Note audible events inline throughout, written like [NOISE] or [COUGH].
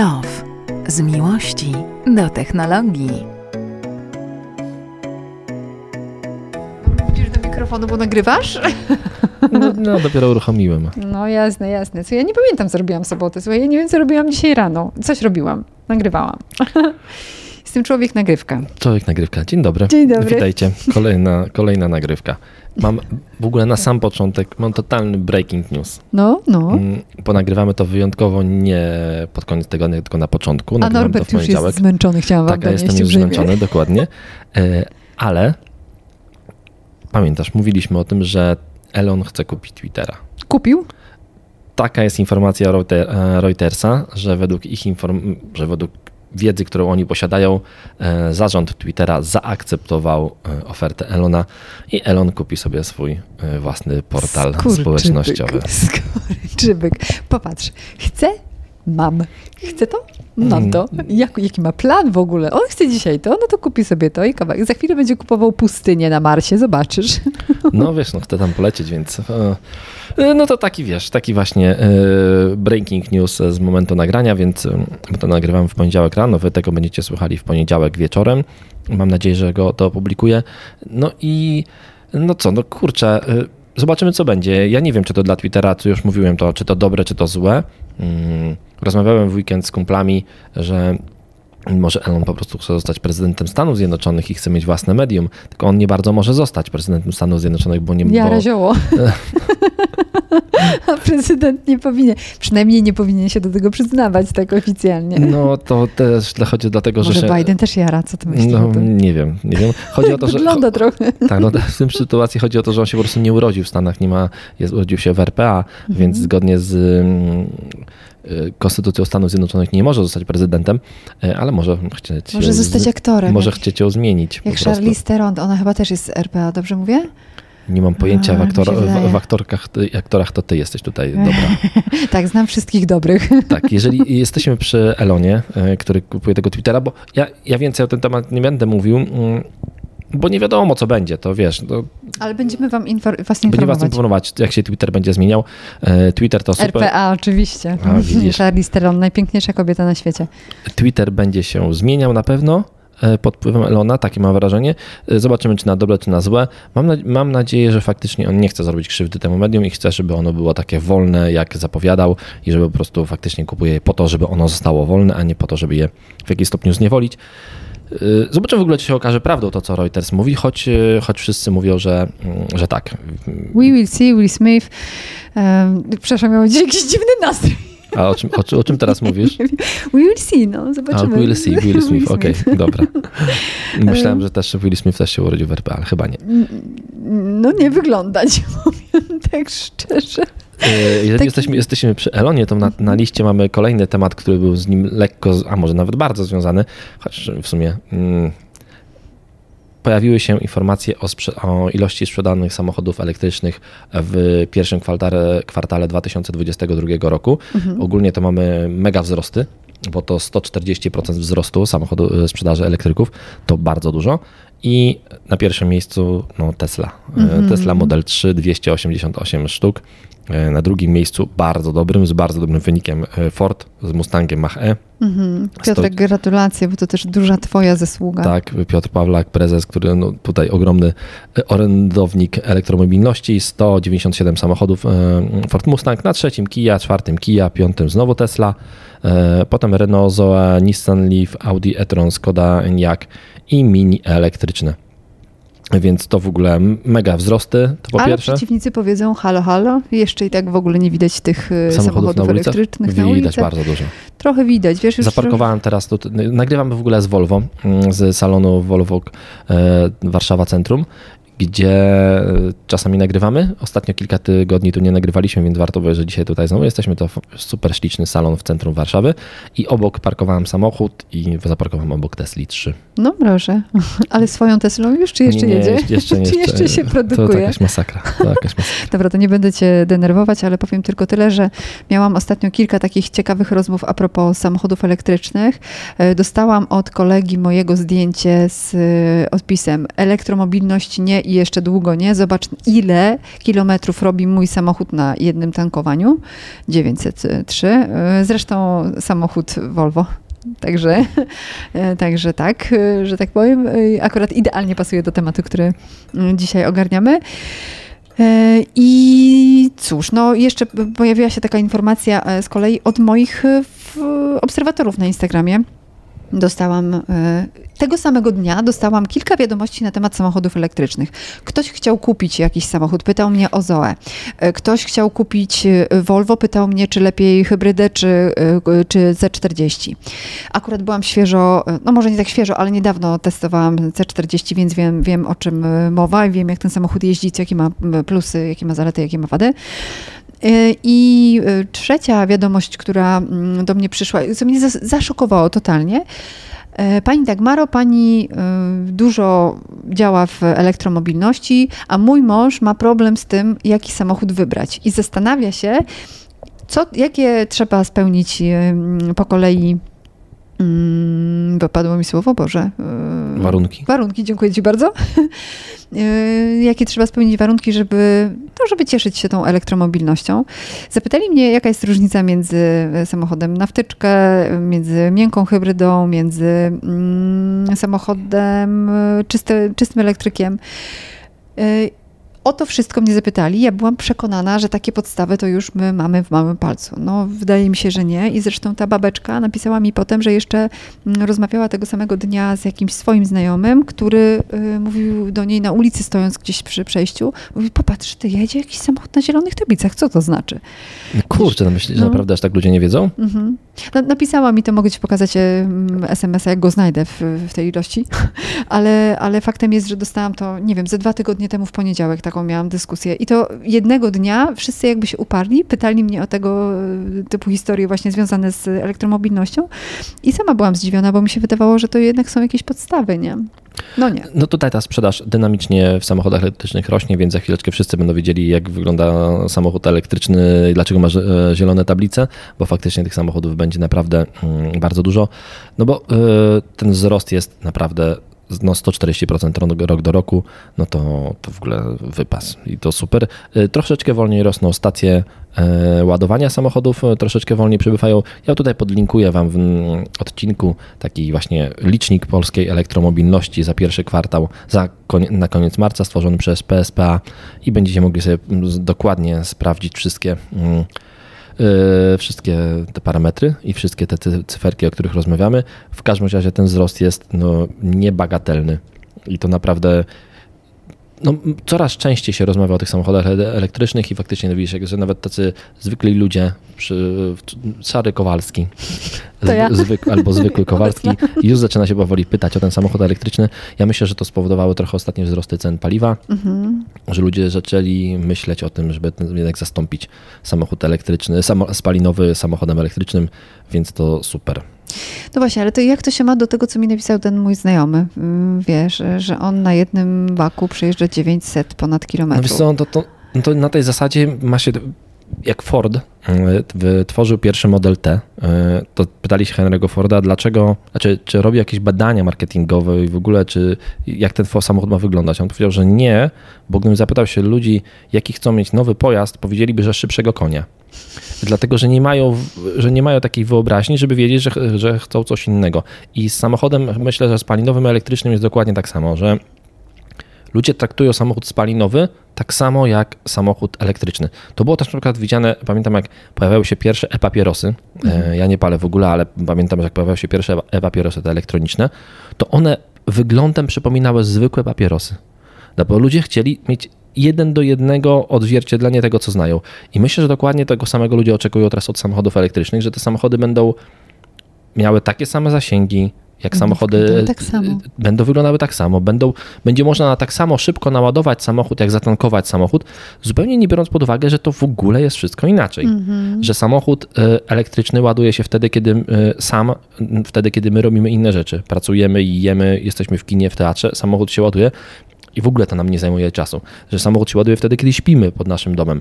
Love. Z miłości do technologii. Mówisz do mikrofonu, bo nagrywasz? No, no dopiero uruchomiłem. No jasne, jasne. Co ja nie pamiętam, co robiłam w sobotę. Słuchaj, ja nie wiem, co robiłam dzisiaj rano. Coś robiłam. Nagrywałam. [LAUGHS] Jestem człowiek nagrywka. Człowiek nagrywka. Dzień dobry. Dzień dobry. Witajcie. Kolejna, kolejna nagrywka. Mam w ogóle na sam początek, mam totalny breaking news. No, no. Mm, Bo nagrywamy to wyjątkowo nie pod koniec tygodnia, tylko na początku. A Norbert w już jest zmęczony, chciałam wam Tak, ja jestem już zmęczony, dokładnie. E, Ale pamiętasz, mówiliśmy o tym, że Elon chce kupić Twittera. Kupił? Taka jest informacja Reuter- e, Reutersa, że według ich inform- że według wiedzy, którą oni posiadają, e, zarząd Twittera zaakceptował e, ofertę Elona i Elon kupi sobie swój e, własny portal Skurczybyk, społecznościowy. [LAUGHS] Skurczybyk. Popatrz, chcę, mam. Chcę to? Mam to. Mm. Jak, jaki ma plan w ogóle? On chce dzisiaj to, no to kupi sobie to i kawałek. Za chwilę będzie kupował pustynię na Marsie, zobaczysz. [LAUGHS] No wiesz, no chcę tam polecieć, więc e, e, no to taki wiesz, taki właśnie e, breaking news z momentu nagrania, więc to nagrywam w poniedziałek rano, wy tego będziecie słuchali w poniedziałek wieczorem. Mam nadzieję, że go to opublikuję. No i no co, no kurczę, zobaczymy co będzie. Ja nie wiem, czy to dla Twittera, co już mówiłem, to czy to dobre, czy to złe. Mm, Rozmawiałem w weekend z kumplami, że może Elon po prostu chce zostać prezydentem Stanów Zjednoczonych i chce mieć własne medium, tylko on nie bardzo może zostać prezydentem Stanów Zjednoczonych, bo nie Ja bo, razioło. [LAUGHS] A prezydent nie powinien, przynajmniej nie powinien się do tego przyznawać tak oficjalnie. No to też chodzi dlatego, że Może się... Biden też jara, co ty myślisz No nie wiem, nie wiem. Chodzi o to, że... Wygląda trochę. Tak, no w tym sytuacji chodzi o to, że on się po prostu nie urodził w Stanach, nie ma, jest, urodził się w RPA, Mhm. więc zgodnie z mm, Konstytucją Stanów Zjednoczonych nie może zostać prezydentem, y, ale może chcieć... Może zostać aktorem. Może jak, chcieć ją zmienić jak. Charlize Theron, ona chyba też jest z RPA, dobrze mówię? Nie mam pojęcia, w, aktor, w, w aktorkach, aktorach to ty jesteś tutaj dobra. [LAUGHS] tak, znam wszystkich dobrych. [LAUGHS] Tak, jeżeli jesteśmy przy Elonie, e, który kupuje tego Twittera, bo ja, ja więcej o ten temat nie będę mówił, mm, bo nie wiadomo co będzie, to wiesz, Ale będziemy wam infor- was będzie was informować. informować, jak się Twitter będzie zmieniał. E, Twitter to super. RPA oczywiście. A. [LAUGHS] Charlize Theron, najpiękniejsza kobieta na świecie. Twitter będzie się zmieniał na pewno e, pod wpływem Elona, takie mam wrażenie. E, Zobaczymy, czy na dobre, czy na złe. Mam, na, mam nadzieję, że faktycznie on nie chce zrobić krzywdy temu medium i chce, żeby ono było takie wolne, jak zapowiadał i żeby po prostu faktycznie kupuje je po to, żeby ono zostało wolne, a nie po to, żeby je w jakiś stopniu zniewolić. E, Zobaczymy w ogóle, czy się okaże prawdą to, co Reuters mówi, choć, e, choć wszyscy mówią, że, mm, że tak. We will see, Will Smith. Um, przepraszam, miałem [LAUGHS] jakiś dziwny nastrój. A o czym, o, o czym teraz mówisz? [LAUGHS] We will see, no, A, zobaczymy. Will Smith, Will Smith, [LAUGHS] okej, Smith. dobra. [LAUGHS] Myślałem, że też Will Smith też się urodził w RP, ale chyba nie. No nie wyglądać, powiem tak szczerze. E, Jeżeli Taki- jesteśmy, jesteśmy przy Elonie, to na, na liście mamy kolejny temat, który był z nim lekko, a może nawet bardzo związany, choć w sumie mm, pojawiły się informacje o, o ilości sprzedanych samochodów elektrycznych w pierwszym kwartale, kwartale 2022 roku. Ogólnie to mamy mega wzrosty, bo to 140% wzrostu samochodu, e, sprzedaży elektryków, to bardzo dużo. I na pierwszym miejscu no, Tesla. E, Tesla Model 3, 288 sztuk. E, Na drugim miejscu bardzo dobrym, z bardzo dobrym wynikiem e, Ford z Mustangiem Mach-E. Mhm. Piotrek, gratulacje, bo to też duża twoja zasługa. Tak, Piotr Pawlak, prezes, który no, tutaj ogromny e, orędownik elektromobilności, 197 samochodów Ford Mustang, na trzecim Kia, czwartym Kia, piątym znowu Tesla, potem Renault Zoe, Nissan Leaf, Audi e-tron, Skoda Enyaq i Mini elektryczne. Więc to w ogóle mega wzrosty, to po Ale pierwsze. przeciwnicy powiedzą halo, halo. Jeszcze i tak w ogóle nie widać tych e, samochodów, na elektrycznych na Widać bardzo dużo. Trochę widać, wiesz, już Zaparkowałem teraz, tu, nagrywamy w ogóle z Volvo, mm, z salonu Volvo e, Warszawa Centrum, gdzie e, czasami nagrywamy. Ostatnio kilka tygodni tu nie nagrywaliśmy, więc warto powiedzieć, że dzisiaj tutaj znowu jesteśmy. To super śliczny salon w centrum Warszawy i obok parkowałem samochód i zaparkowałem obok Tesli 3. No proszę. [LAUGHS] Ale swoją Teslą już, czy jeszcze nie, jedzie? [LAUGHS] Nie, jeszcze, nie, czy jeszcze się To produkuje? jakaś masakra. To jakaś masakra. [LAUGHS] Dobra, to nie będę cię denerwować, ale powiem tylko tyle, że miałam ostatnio kilka takich ciekawych rozmów a propos samochodów elektrycznych. E, Dostałam od kolegi mojego zdjęcie z e, odpisem elektromobilność nie i jeszcze długo nie. Zobacz, ile kilometrów robi mój samochód na jednym tankowaniu. 903. E, zresztą samochód Volvo. Także, [LAUGHS] także tak, e, że tak powiem, akurat idealnie pasuje do tematu, który dzisiaj ogarniamy. I cóż, no jeszcze pojawiła się taka informacja z kolei od moich obserwatorów na Instagramie dostałam e, tego samego dnia dostałam kilka wiadomości na temat samochodów elektrycznych. Ktoś chciał kupić jakiś samochód, pytał mnie o Zoe. E, ktoś chciał kupić e, Volvo, pytał mnie, czy lepiej hybrydę, czy, czy Z40. Akurat byłam świeżo, no może nie tak świeżo, ale niedawno testowałam C40, więc wiem, wiem o czym mowa i wiem, jak ten samochód jeździ, jakie ma plusy, jakie ma zalety, jakie ma wady. E, I e, trzecia wiadomość, która mm, do mnie przyszła, co mnie zaszokowało totalnie. E, pani Dagmaro, pani dużo działa w elektromobilności, a mój mąż ma problem z tym, jaki samochód wybrać. I zastanawia się, co, jakie trzeba spełnić po kolei wypadło mi słowo, Boże. E, warunki. Warunki, dziękuję Ci bardzo. E, [LAUGHS] jakie trzeba spełnić warunki, żeby, no, żeby cieszyć się tą elektromobilnością? Zapytali mnie, jaka jest różnica między samochodem na wtyczkę, między miękką hybrydą, między mm, samochodem czyste, czystym elektrykiem. O to wszystko mnie zapytali. Ja byłam przekonana, że takie podstawy to już my mamy w małym palcu. No, wydaje mi się, że nie. I zresztą ta babeczka napisała mi potem, że jeszcze mm, rozmawiała tego samego dnia z jakimś swoim znajomym, który y, mówił do niej na ulicy, stojąc gdzieś przy przejściu, mówi, popatrz, ty jedzie jakiś samochód na zielonych tablicach, co to znaczy? No kurczę, no myślisz, no. naprawdę aż tak ludzie nie wiedzą? Mhm. No, napisała mi to, mogę ci pokazać SMS-a, jak go znajdę w, w tej ilości, [LAUGHS] ale, ale faktem jest, że dostałam to, nie wiem, ze dwa tygodnie temu w poniedziałek, taką miałam dyskusję. I to jednego dnia wszyscy jakby się uparli, pytali mnie o tego typu historie właśnie związane z elektromobilnością i sama byłam zdziwiona, bo mi się wydawało, że to jednak są jakieś podstawy, nie? No nie. No tutaj ta sprzedaż dynamicznie w samochodach elektrycznych rośnie, więc za chwileczkę wszyscy będą wiedzieli, jak wygląda samochód elektryczny i dlaczego ma e, zielone tablice, bo faktycznie tych samochodów będzie naprawdę mm, bardzo dużo. No bo e, ten wzrost jest naprawdę no 140% rok do roku, no to, to w ogóle wypas i to super. Y, troszeczkę wolniej rosną stacje e, ładowania samochodów, e, troszeczkę wolniej przybywają. Ja tutaj podlinkuję Wam w odcinku taki właśnie licznik polskiej elektromobilności za pierwszy kwartał, za na koniec marca stworzony przez PSPA i będziecie mogli sobie dokładnie sprawdzić wszystkie mm, E, wszystkie te parametry i wszystkie te cyferki, o których rozmawiamy. W każdym razie ten wzrost jest no, niebagatelny i to naprawdę no, coraz częściej się rozmawia o tych samochodach elektrycznych i faktycznie no, widzisz, że nawet tacy zwykli ludzie, przy, szary Kowalski ja. zwyk, albo zwykły [LAUGHS] Kowalski, już zaczyna się powoli pytać o ten samochód elektryczny. Ja myślę, że to spowodowało trochę ostatnie wzrosty cen paliwa, mhm. że ludzie zaczęli myśleć o tym, żeby jednak zastąpić samochód elektryczny, samo, spalinowy samochodem elektrycznym, więc to super. No właśnie, ale to jak to się ma do tego, co mi napisał ten mój znajomy? Mm, wiesz, że on na jednym baku przejeżdża 900 ponad kilometrów. No co, to, to, no to na tej zasadzie ma się jak Ford wytworzył pierwszy model T, e, to pytali się Henry'ego Forda, dlaczego, znaczy, czy robi jakieś badania marketingowe i w ogóle, czy jak ten samochód ma wyglądać. On powiedział, że nie, bo gdybym zapytał się ludzi, jaki chcą mieć nowy pojazd, powiedzieliby, że szybszego konia. Dlatego, że nie mają, że nie mają takiej wyobraźni, żeby wiedzieć, że, że chcą coś innego. I z samochodem, myślę, że z palinowym elektrycznym jest dokładnie tak samo, że ludzie traktują samochód spalinowy tak samo jak samochód elektryczny. To było też na przykład widziane, pamiętam jak pojawiały się pierwsze e-papierosy, mhm. ja nie palę w ogóle, ale pamiętam, że jak pojawiały się pierwsze e-papierosy te elektroniczne, to one wyglądem przypominały zwykłe papierosy. No bo ludzie chcieli mieć jeden do jednego odzwierciedlenie tego, co znają. I myślę, że dokładnie tego samego ludzie oczekują teraz od samochodów elektrycznych, że te samochody będą miały takie same zasięgi, jak samochody tak będą wyglądały tak samo. Będą, będzie można na tak samo szybko naładować samochód, jak zatankować samochód, zupełnie nie biorąc pod uwagę, że to w ogóle jest wszystko inaczej. Mhm. Że samochód e, elektryczny ładuje się wtedy, kiedy e, sam, wtedy, kiedy my robimy inne rzeczy. Pracujemy i jemy, jesteśmy w kinie, w teatrze, samochód się ładuje i w ogóle to nam nie zajmuje czasu. Że samochód się ładuje wtedy, kiedy śpimy pod naszym domem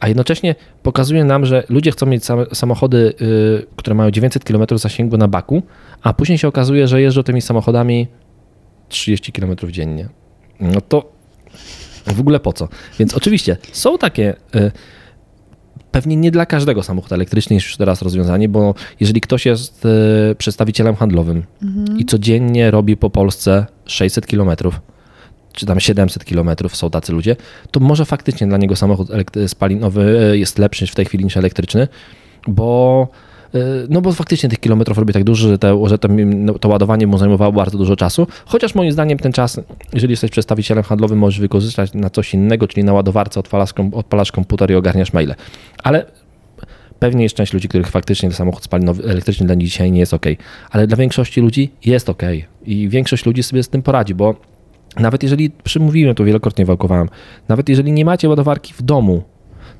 a jednocześnie pokazuje nam, że ludzie chcą mieć samochody, y, które mają 900 km zasięgu na baku, a później się okazuje, że jeżdżą tymi samochodami 30 km dziennie. No to W ogóle po co? Więc oczywiście są takie. Y, pewnie nie dla każdego samochód elektryczny jest już teraz rozwiązanie, bo jeżeli ktoś jest y, przedstawicielem handlowym i codziennie robi po Polsce 600 kilometrów, czy tam 700 kilometrów, są tacy ludzie, to może faktycznie dla niego samochód spalinowy jest lepszy w tej chwili niż elektryczny, bo y, no bo faktycznie tych kilometrów robi tak dużo, że, te, że to, no, to ładowanie mu zajmowało bardzo dużo czasu. Chociaż moim zdaniem ten czas, jeżeli jesteś przedstawicielem handlowym, możesz wykorzystać na coś innego, czyli na ładowarce odpalasz, odpalasz komputer i ogarniasz maile. Ale pewnie jest część ludzi, których faktycznie samochód spalinowy, elektryczny dla nich dzisiaj nie jest ok. Ale dla większości ludzi jest ok. I większość ludzi sobie z tym poradzi, bo nawet jeżeli, przymówiłem to wielokrotnie wałkowałem, nawet jeżeli nie macie ładowarki w domu,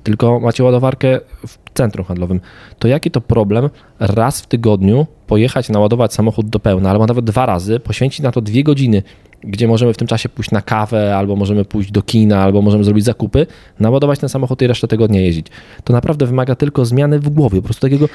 tylko macie ładowarkę w centrum handlowym, to jaki to problem raz w tygodniu pojechać, naładować samochód do pełna, albo nawet dwa razy, poświęcić na to dwie godziny, gdzie możemy w tym czasie pójść na kawę, albo możemy pójść do kina, albo możemy zrobić zakupy, naładować ten samochód i resztę tygodnia jeździć. To naprawdę wymaga tylko zmiany w głowie, po prostu takiego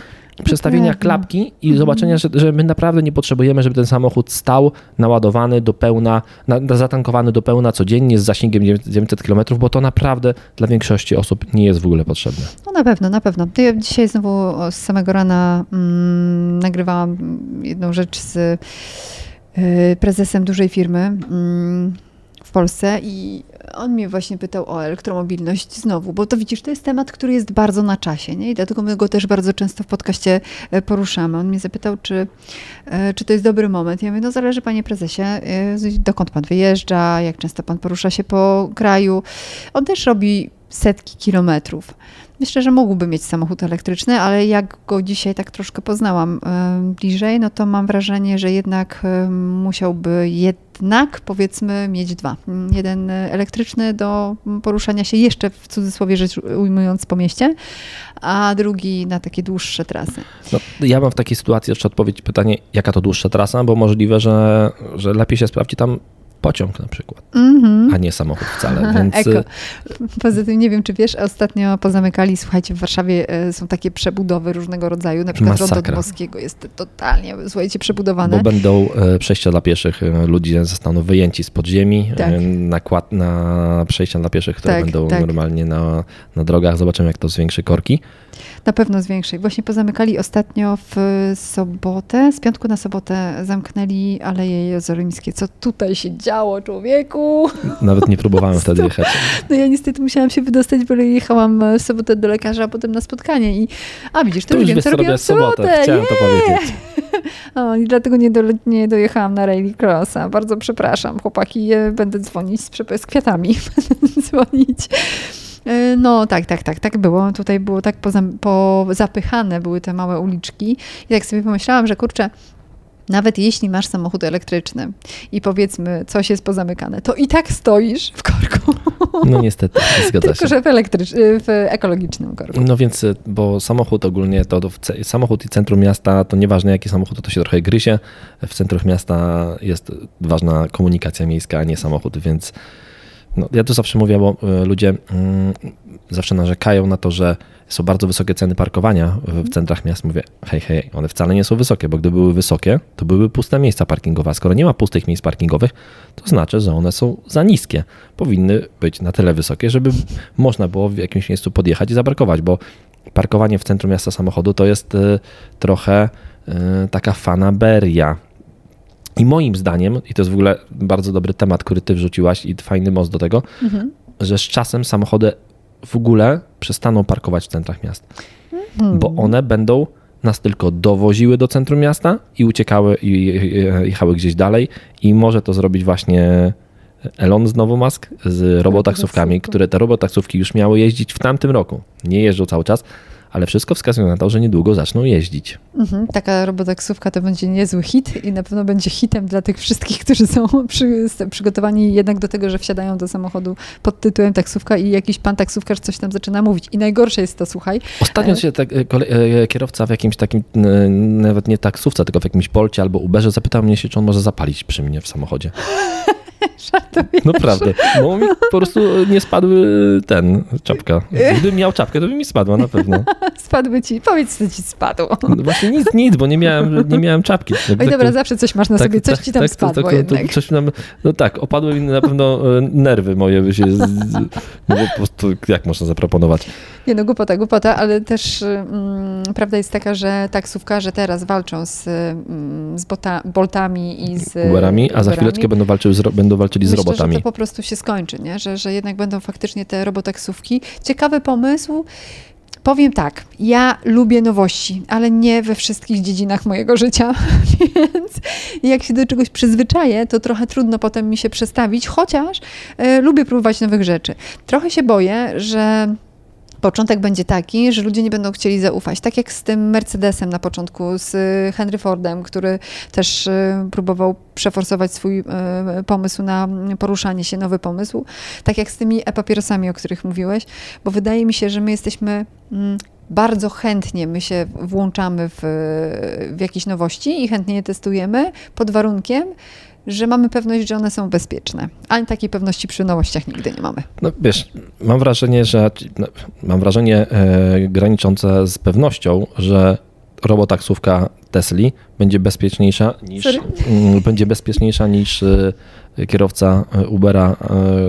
przestawienia klapki i zobaczenia, że, że my naprawdę nie potrzebujemy, żeby ten samochód stał naładowany do pełna, na, na, zatankowany do pełna codziennie z zasięgiem 900 km, bo to naprawdę dla większości osób nie jest w ogóle potrzebne. No na pewno, na pewno. Ja dzisiaj znowu z samego rana mm, nagrywałam jedną rzecz z prezesem dużej firmy mm, w Polsce i on mnie właśnie pytał o elektromobilność znowu, bo to widzisz, to jest temat, który jest bardzo na czasie, nie? I dlatego my go też bardzo często w podcaście e, poruszamy. On mnie zapytał, czy, e, czy to jest dobry moment. Ja mówię, no zależy panie prezesie, e, dokąd pan wyjeżdża, jak często pan porusza się po kraju. On też robi setki kilometrów. Myślę, że mógłby mieć samochód elektryczny, ale jak go dzisiaj tak troszkę poznałam e, bliżej, no to mam wrażenie, że jednak e, musiałby jednak powiedzmy mieć dwa. Jeden elektryczny do poruszania się jeszcze w cudzysłowie rzecz ujmując po mieście, a drugi na takie dłuższe trasy. No, ja mam w takiej sytuacji jeszcze odpowiedź pytanie, jaka to dłuższa trasa, bo możliwe, że, że lepiej się sprawdzi tam pociąg na przykład, Mhm. a nie samochód wcale. Więc Eko. Poza tym nie wiem, czy wiesz, ostatnio pozamykali, słuchajcie, w Warszawie e, są takie przebudowy różnego rodzaju, na przykład rondo Masakra. Dmowskiego jest totalnie, słuchajcie, przebudowane. Bo będą e, przejścia dla pieszych, e, ludzie zostaną wyjęci z podziemi, Tak. nakład na przejścia dla pieszych, które Tak, będą tak. normalnie na, na drogach. Zobaczymy, jak to zwiększy korki. Na pewno z większej. Właśnie pozamykali ostatnio w sobotę, z piątku na sobotę zamknęli Aleje Jerozolimskie. Co tutaj się działo, człowieku? [LAUGHS] Nawet nie próbowałem wtedy jechać. No ja niestety musiałam się wydostać, bo jechałam w sobotę do lekarza, a potem na spotkanie i a widzisz, to, To już wiem, co robię w sobotę. Chciałem to powiedzieć. [LAUGHS] O, I dlatego nie, do, nie dojechałam na Rally Crossa. Bardzo przepraszam, chłopaki. e, Będę dzwonić z, z kwiatami. [LAUGHS] Będę dzwonić. E, No tak, tak, tak, tak było. Tutaj było tak pozapychane były te małe uliczki. I tak sobie pomyślałam, że kurczę, nawet jeśli masz samochód elektryczny i powiedzmy coś jest pozamykane, to i tak stoisz w korku. [LAUGHS] No niestety, zgadza Tylko, się. że w, elektrycz- w ekologicznym korku. No więc, y, bo samochód ogólnie, to, to samochód i centrum miasta, to nieważne jaki samochód, to, to się trochę gryzie. W centrum miasta jest ważna komunikacja miejska, a nie samochód, więc no, ja to zawsze mówię, bo y, ludzie mm, zawsze narzekają na to, że są bardzo wysokie ceny parkowania w, w centrach miast. Mówię, hej, hej, one wcale nie są wysokie, bo gdyby były wysokie, to byłyby puste miejsca parkingowe. A skoro nie ma pustych miejsc parkingowych, to znaczy, że one są za niskie. Powinny być na tyle wysokie, żeby można było w jakimś miejscu podjechać i zaparkować, bo parkowanie w centrum miasta samochodu to jest y, trochę y, taka fanaberia. I moim zdaniem, i to jest w ogóle bardzo dobry temat, który ty wrzuciłaś i fajny most do tego, Mhm. że z czasem samochody w ogóle przestaną parkować w centrach miast, Hmm. bo one będą nas tylko dowoziły do centrum miasta i uciekały i jechały gdzieś dalej i może to zrobić właśnie Elon znowu Musk z robotaksówkami, które te robotaksówki już miały jeździć w tamtym roku. Nie jeżdżą cały czas, ale wszystko wskazuje na to, że niedługo zaczną jeździć. Mhm, taka robotaksówka to będzie niezły hit i na pewno będzie hitem dla tych wszystkich, którzy są [LAUGHS] przy, przygotowani jednak do tego, że wsiadają do samochodu pod tytułem taksówka i jakiś pan taksówkarz coś tam zaczyna mówić. I najgorsze jest to, słuchaj, Ostatnio E. się tak, e, e, kierowca w jakimś takim, nawet nie taksówce, tylko w jakimś Polcie albo Uberze zapytał mnie się, czy on może zapalić przy mnie w samochodzie. [LAUGHS] [LAUGHS] Żartuję. Naprawdę, bo mi po prostu nie spadły ten, czapka. Gdybym miał czapkę, to by mi spadła na pewno. [LAUGHS] Spadły ci, powiedz co ci spadło. No właśnie nic, nic, bo nie miałem, nie miałem czapki. Tak, Oj tak, dobra, zawsze coś masz na sobie, coś ci tam tak, to- spadło to- to- jednak. coś nam, no tak, opadły mi na pewno e, nerwy moje, by się, z, no po prostu jak można zaproponować. Nie no, głupota, głupota, ale też mm, prawda jest taka, że taksówkarze teraz walczą z, mm, z bota, boltami i z Uberami, a za chwileczkę będą, walczyły z, ro- będą walczyli z Myślę, robotami. że to po prostu się skończy, nie? Że, że jednak będą faktycznie te robotaksówki. Ciekawy pomysł. Powiem tak, ja lubię nowości, ale nie we wszystkich dziedzinach mojego życia, [LAUGHS] więc jak się do czegoś przyzwyczaję, to trochę trudno potem mi się przestawić, chociaż e, lubię próbować nowych rzeczy. Trochę się boję, że początek będzie taki, że ludzie nie będą chcieli zaufać. Tak jak z tym Mercedesem na początku, z y, Henry Fordem, który też y, próbował przeforsować swój y, pomysł na poruszanie się, nowy pomysł. Tak jak z tymi e-papierosami, o których mówiłeś, bo wydaje mi się, że my jesteśmy mm, bardzo chętnie, my się włączamy w, w jakieś nowości i chętnie je testujemy pod warunkiem, że mamy pewność, że one są bezpieczne. Ale takiej pewności przy nowościach nigdy nie mamy. No wiesz, mam wrażenie, że no, mam wrażenie e, graniczące z pewnością, że robotaksówka Tesli będzie bezpieczniejsza niż mm, będzie bezpieczniejsza niż e, kierowca e, Ubera,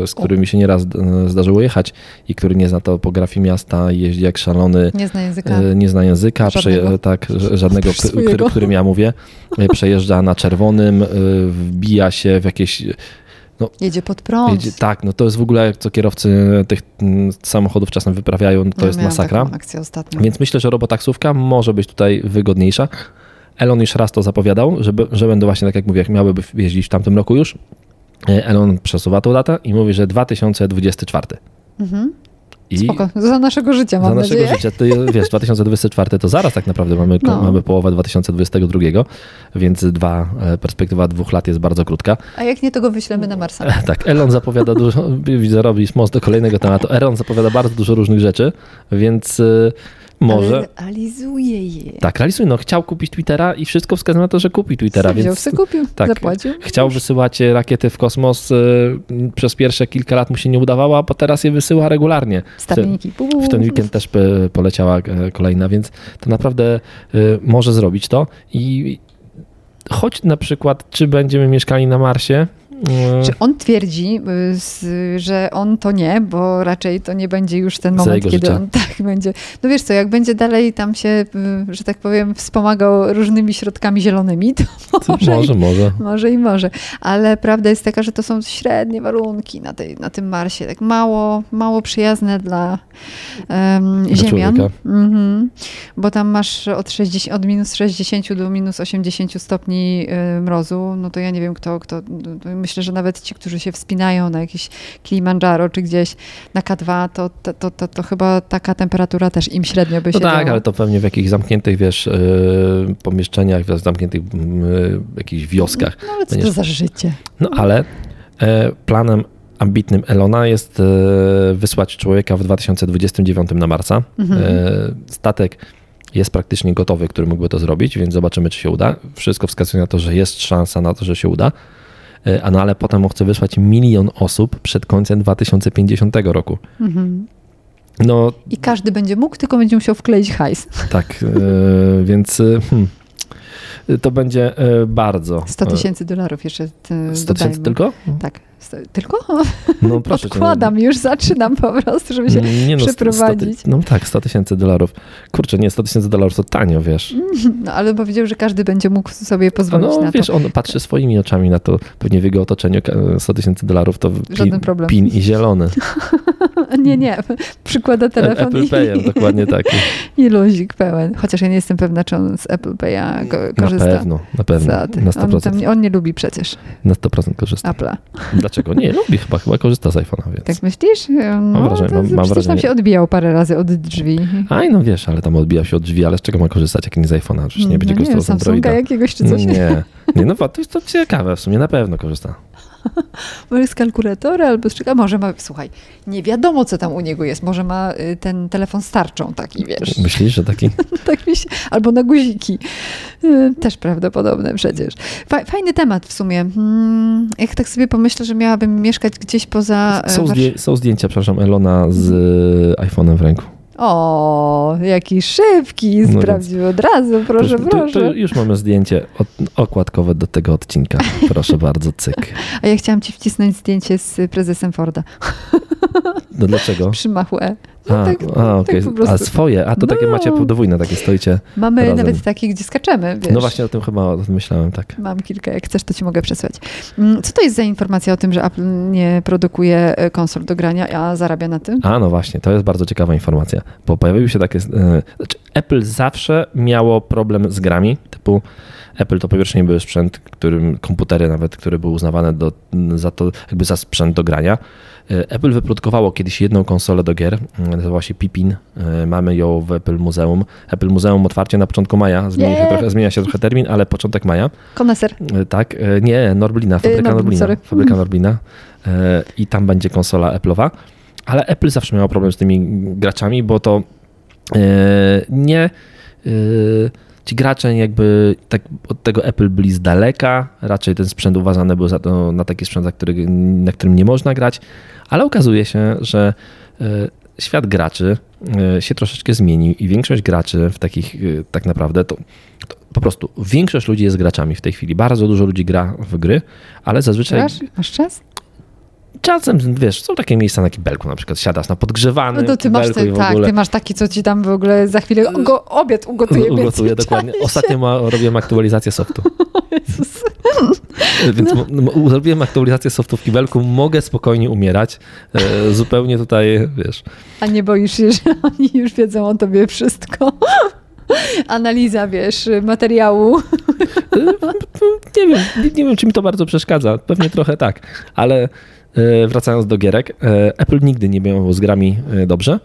e, z którymi się nieraz e, zdarzyło jechać i który nie zna topografii miasta, jeździ jak szalony, Nie zna języka. nie zna języka, Żadnego. tak, żadnego, który, którym ja mówię, przejeżdża na czerwonym, wbija się w jakieś Jedzie pod prąd. Jedzie, tak, no to jest w ogóle, co kierowcy tych samochodów czasem wyprawiają, to No, jest masakra. taką akcję ostatnio. Więc myślę, że robotaksówka może być tutaj wygodniejsza. Elon już raz to zapowiadał, że, że będą właśnie, tak jak mówię, jak miałyby jeździć w tamtym roku już. E, Elon przesuwa tą datę i mówi, że 2024. Mhm. I Spoko. Za naszego życia, za mam naszego nadzieję. życia, to wiesz, 2024 to zaraz tak naprawdę mamy, No. mamy połowę 2022, więc dwa, e, perspektywa dwóch lat jest bardzo krótka. A jak nie, to go wyślemy na Marsa. Tak, Elon zapowiada dużo, [LAUGHS] widzę, robisz most do kolejnego tematu. Elon zapowiada bardzo dużo różnych rzeczy, więc może... Ale realizuje je. Tak, realizuje. No, chciał kupić Twittera i wszystko wskazuje na to, że kupi Twittera, Wziął, więc sobie kupił, tak. zapłacił. chciał wysyłać rakiety w kosmos. y, Przez pierwsze kilka lat mu się nie udawało, a teraz je wysyła regularnie. Stawienniki. W ten weekend też y, poleciała e, kolejna, więc to naprawdę y, może zrobić to. I choć na przykład, czy będziemy mieszkali na Marsie, y, Czy on twierdzi, y, że on to nie, bo raczej to nie będzie już ten moment, kiedy życia. on [LAUGHS] tak będzie. No wiesz co, jak będzie dalej tam się, y, że tak powiem, wspomagał różnymi środkami zielonymi, to [LAUGHS] to może, może, może. Może i może, ale prawda jest taka, że to są średnie warunki na, tej, na tym Marsie, tak mało, mało przyjazne dla um, Dla Ziemian. Mhm. Bo tam masz od, 60, od minus 60 do minus 80 stopni y, mrozu, no to ja nie wiem kto, kto, to myślę, że nawet ci, którzy się wspinają na jakieś Kilimandżaro czy gdzieś na K2, to, to, to, to, to chyba taka temperatura też im średnio by No się tak, działa. ale to pewnie w jakichś zamkniętych, wiesz, yy, pomieszczeniach, w zamkniętych yy, jakichś wioskach. No ale co to Będziesz- za życie? No ale e, planem ambitnym Elona jest e, wysłać człowieka w 2029 na Marsa. Mhm. E, statek jest praktycznie gotowy, który mógłby to zrobić, więc zobaczymy, czy się uda. Wszystko wskazuje na to, że jest szansa na to, że się uda. E, a no ale potem on chce wysłać milion osób przed końcem 2050 roku. Mhm. No I każdy będzie mógł, tylko będzie musiał wkleić hajs. [LAUGHS] tak, e, więc e, hmm, to będzie bardzo. 100 tysięcy dolarów jeszcze. e, 100 tysięcy tylko? Tak. Tylko? No [LAUGHS] proszę cię, no. Już zaczynam po prostu, żeby się Nie no, sto- przeprowadzić. 100 ty- no tak, 100 tysięcy dolarów. Kurczę, nie, 100 tysięcy dolarów to tanio, wiesz. [LAUGHS] No ale powiedział, że każdy będzie mógł sobie pozwolić No na wiesz, to. on patrzy swoimi oczami na to, pewnie w jego otoczeniu ka- 100 tysięcy dolarów to Żaden pin, pin i zielony. [LAUGHS] Nie, nie. Przykłada telefon Apple i, Payem, dokładnie tak. i luzik pełen. Chociaż ja nie jestem pewna, czy on z Apple Pay'a go, Na korzysta. pewno, na pewno. Na On, 100%. tam, on nie lubi przecież Na 100% korzysta. Apple'a. Dlaczego? Nie, lubi chyba, chyba korzysta z iPhone'a, więc. Tak myślisz? No, wrażenie- to, mam- mam przecież tam wrażenie- się odbijał parę razy od drzwi. Aj, no wiesz, ale tam odbija się od drzwi, ale z czego ma korzystać, jak nie z iPhone'a? Przecież nie będzie no, nie, korzystał z Samsunga Androida. jakiegoś czy coś. Nie, nie, no to jest to ciekawe, w sumie na pewno korzysta. [LAUGHS] może z kalkulatora albo z czego, może ma, słuchaj, nie wiadomo co tam u niego jest, może ma y, ten telefon starczą taki, wiesz. [LAUGHS] Myślisz, że taki? [LAUGHS] tak mi się, albo na guziki. Y, Też prawdopodobne przecież. Fa- Fajny temat w sumie. Mm, Jak tak sobie pomyślę, że miałabym mieszkać gdzieś poza... Są, Warsz- zdję, są zdjęcia, przepraszam, Elona z iPhone'em w ręku. O, jaki szybki, No sprawdził od razu, proszę, to, to, proszę. to już mamy zdjęcie od, okładkowe do tego odcinka. Proszę bardzo, cyk. [LAUGHS] A ja chciałam ci wcisnąć zdjęcie z prezesem Forda No dlaczego? [LAUGHS] przy machu E. No A, tak, a okej. tak po prostu. A swoje, a to takie No. macie podwójne, takie stoicie. Mamy razem. nawet taki, gdzie skaczemy, wiesz. No właśnie o tym chyba o tym myślałem, tak. Mam kilka, jak chcesz, to ci mogę przesłać. Mm, Co to jest za informacja o tym, że Apple nie produkuje e, konsol do grania, a zarabia na tym? A no właśnie, to jest bardzo ciekawa informacja, bo pojawiły się takie. e, Znaczy, Apple zawsze miało problem z grami, typu Apple to po pierwsze nie był sprzęt, którym komputery nawet, które były uznawane do, za to, jakby za sprzęt do grania. E, Apple wyprodukowało kiedyś jedną konsolę do gier, e, nazywała się Pipin. E, Mamy ją w Apple Muzeum. Apple Muzeum otwarcie na początku maja, zmienia się trochę, zmienia się trochę termin, ale początek maja. Koneser. Tak, nie, Norblina, fabryka Norblin, Norblina. sorry. Fabryka Norblina. E, I tam będzie konsola Apple'owa. Ale Apple zawsze miał problem z tymi graczami, bo to nie. e, Ci gracze jakby tak od tego Apple byli z daleka, raczej ten sprzęt uważany był za to, na taki sprzęt, na, który, na którym nie można grać, ale okazuje się, że e, świat graczy e, się troszeczkę zmienił i większość graczy w takich e, tak naprawdę to, to po prostu większość ludzi jest graczami w tej chwili. Bardzo dużo ludzi gra w gry, ale zazwyczaj Grasz? Masz czas? Czasem, wiesz, są takie miejsca na kibelku, na przykład siadasz na podgrzewanym No to ty masz, te, tak, ogóle ty masz taki, co ci tam w ogóle za chwilę go, obiad ugotuje. ugotuję dokładnie. Ostatnio ma, robiłem aktualizację softu. [LAUGHS] Jezus. [LAUGHS] Więc No. zrobiłem aktualizację softu w kibelku, mogę spokojnie umierać. E, zupełnie tutaj, wiesz, A nie boisz się, [LAUGHS] że oni już wiedzą o tobie wszystko? Analiza, wiesz, materiału. nie wiem, nie, wiem, czy mi to bardzo przeszkadza. Pewnie trochę tak, ale e, wracając do gierek, e, Apple nigdy nie miał z grami e, dobrze,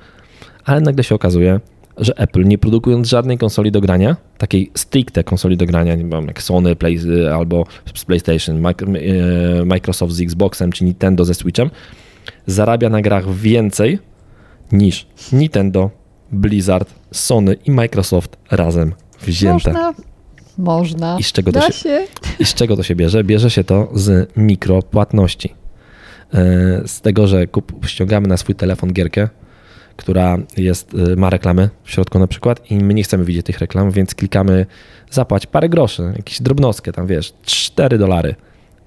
ale nagle się okazuje, że Apple nie produkując żadnej konsoli do grania, takiej stricte konsoli do grania, nie wiem, jak Sony Play, albo z PlayStation, Mic- e, Microsoft z Xboxem, czy Nintendo ze Switchem, zarabia na grach więcej niż Nintendo, Blizzard, Sony i Microsoft razem wzięte. Można. Można. I z czego to się- się. I z czego to się bierze? Bierze się to z mikropłatności. E, Z tego, że kup, ściągamy na swój telefon gierkę, która jest, e, ma reklamy w środku na przykład i my nie chcemy widzieć tych reklam, więc klikamy zapłać parę groszy, jakieś drobnostkę, tam wiesz, 4 dolary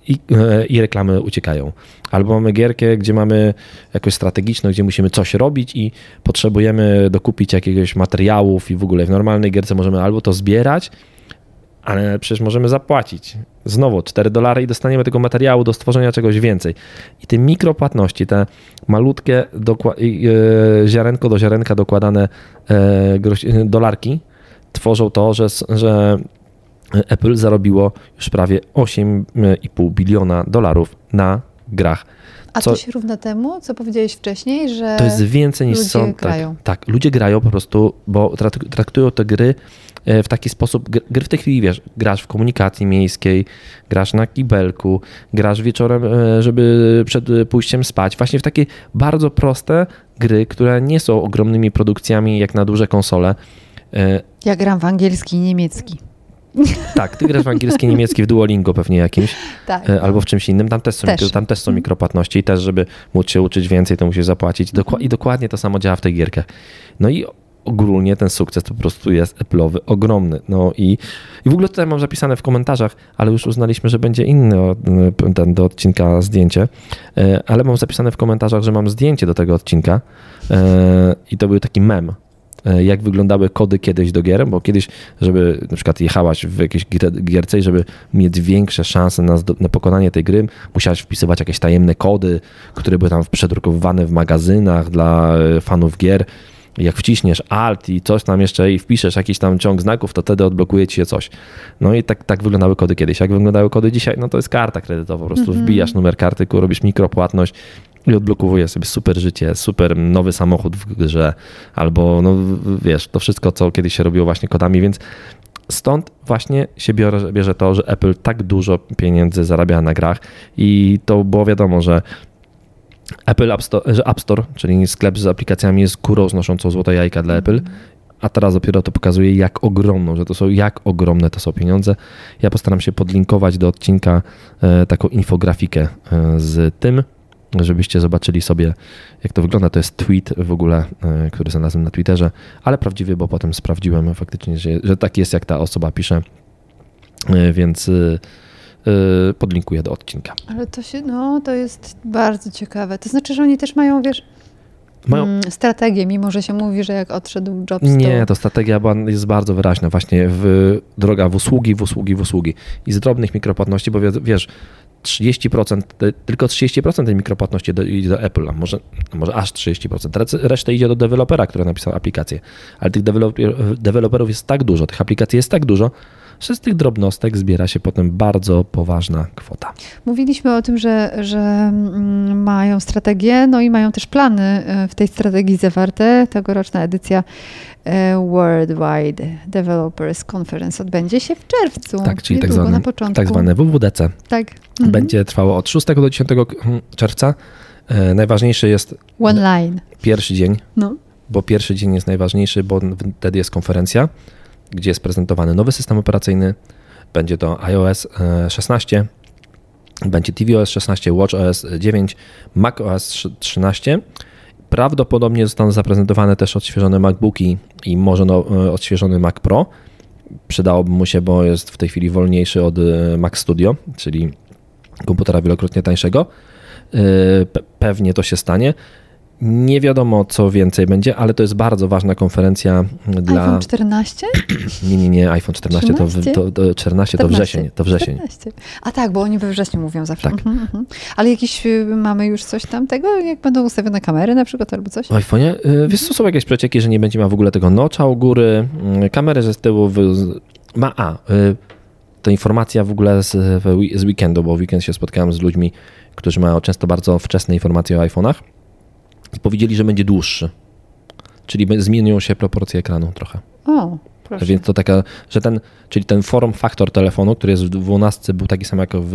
i, e, i reklamy uciekają. Albo mamy gierkę, gdzie mamy jakoś strategiczną, gdzie musimy coś robić i potrzebujemy dokupić jakiegoś materiałów i w ogóle w normalnej gierce możemy albo to zbierać, ale przecież możemy zapłacić. Znowu 4 dolary i dostaniemy tego materiału do stworzenia czegoś więcej. I te mikropłatności, te malutkie e, ziarenko do ziarenka dokładane e, e, dolarki tworzą to, że, że Apple zarobiło już prawie 8,5 biliona dolarów na grach. A Co- to się równa temu, co powiedziałeś wcześniej, że To jest więcej niż ludzie są. grają. Tak, tak, ludzie grają po prostu, bo trak- traktują te gry w taki sposób. gr- Gry w tej chwili wiesz, grasz w komunikacji miejskiej, grasz na kibelku, grasz wieczorem, e, żeby przed e, pójściem spać. Właśnie w takie bardzo proste gry, które nie są ogromnymi produkcjami jak na duże konsole. E, ja gram w angielski i niemiecki. Tak, ty grasz w angielski, niemiecki w Duolingo pewnie jakimś, Tak. e, albo w czymś innym. Tam też są, Też. Tam też są mikropłatności i też, żeby móc się uczyć więcej, to musisz zapłacić. I dokładnie to samo działa w tych gierkach. No i ogólnie ten sukces po prostu jest Apple'owy ogromny. No i, i w ogóle tutaj mam zapisane w komentarzach, ale już uznaliśmy, że będzie inny ten do odcinka zdjęcie, e, ale mam zapisane w komentarzach, że mam zdjęcie do tego odcinka e, i to był taki mem e, jak wyglądały kody kiedyś do gier, bo kiedyś, żeby na przykład jechałaś w jakiejś gier- gierce i żeby mieć większe szanse na, na pokonanie tej gry, musiałaś wpisywać jakieś tajemne kody, które były tam przedrukowywane w magazynach dla fanów gier. Jak wciśniesz Alt i coś tam jeszcze i wpiszesz jakiś tam ciąg znaków, to wtedy odblokuje ci się coś. No i tak, tak wyglądały kody kiedyś. Jak wyglądały kody dzisiaj? No to jest karta kredytowa. Po prostu wbijasz numer karty, robisz mikropłatność i odblokowuje sobie super życie, super nowy samochód w grze, albo no wiesz, to wszystko, co kiedyś się robiło właśnie kodami, więc stąd właśnie się bierze, bierze to, że Apple tak dużo pieniędzy zarabia na grach i to było wiadomo, że Apple App Store, że App Store, czyli sklep z aplikacjami jest kurą znoszącą złote jajka dla Apple, a teraz dopiero to pokazuje jak ogromną, że to są jak ogromne to są pieniądze. Ja postaram się podlinkować do odcinka e, taką infografikę e, z tym, żebyście zobaczyli sobie, jak to wygląda. To jest tweet w ogóle, e, który znalazłem na Twitterze, ale prawdziwy, bo potem sprawdziłem faktycznie, że, że tak jest, jak ta osoba pisze, więc podlinkuję do odcinka. Ale to się, no, to jest bardzo ciekawe. To znaczy, że oni też mają, wiesz, Mają, mm, strategię, mimo że się mówi, że jak odszedł Jobs, Nie, to... to strategia jest bardzo wyraźna. Właśnie w, droga w usługi, w usługi, w usługi. I z drobnych mikropłatności, bo wie- wiesz, 30%, te- tylko 30% tej mikropłatności idzie do Apple, a może, może aż 30%. Rec- Reszta idzie do dewelopera, który napisał aplikację. Ale tych deweloper, deweloperów jest tak dużo, tych aplikacji jest tak dużo, że z tych drobnostek zbiera się potem bardzo poważna kwota. Mówiliśmy o tym, że, że mm, mają strategię, no i mają też plany e, w tej strategii zawarte. Tegoroczna edycja e, Worldwide Developers Conference odbędzie się w czerwcu. Tak, czyli tak zwane, na początku. tak zwane WWDC. Tak. Mhm. Będzie trwało od 6 do 10 czerwca. E, Najważniejszy jest One line. pierwszy dzień, No. bo pierwszy dzień jest najważniejszy, bo wtedy jest konferencja, gdzie jest prezentowany nowy system operacyjny. Będzie to iOS e, 16, będzie tvOS 16, watchOS 9, macOS 13. Prawdopodobnie zostaną zaprezentowane też odświeżone MacBooki i może no, e, odświeżony Mac Pro. Przydałoby mu się, bo jest w tej chwili wolniejszy od e, Mac Studio, czyli komputera wielokrotnie tańszego. E, pe- Pewnie to się stanie. Nie wiadomo, co więcej będzie, ale to jest bardzo ważna konferencja dla. iPhone 14? [CLEARS THROAT] Nie, nie, nie, iPhone 14 to, w- 14? to, to 14 to 14. wrzesień. To wrzesień. 14. A tak, bo oni we wrześniu mówią zawsze. Tak. Mhm, mhm. Ale jakieś y, mamy już coś tam tego, jak będą ustawione kamery na przykład albo coś? W iPhone'ie? y, Wiesz, są jakieś przecieki, że nie będzie miał w ogóle tego nocza u góry, y, kamery ze z tyłu ma, a, y, to informacja w ogóle z, z weekendu, bo w weekend się spotkałem z ludźmi, którzy mają często bardzo wczesne informacje o iPhone'ach i powiedzieli, że będzie dłuższy. Czyli zmienią się proporcje ekranu trochę. O, proszę. Więc to taka, że ten, czyli ten form faktor telefonu, który jest w 12 był taki sam jak w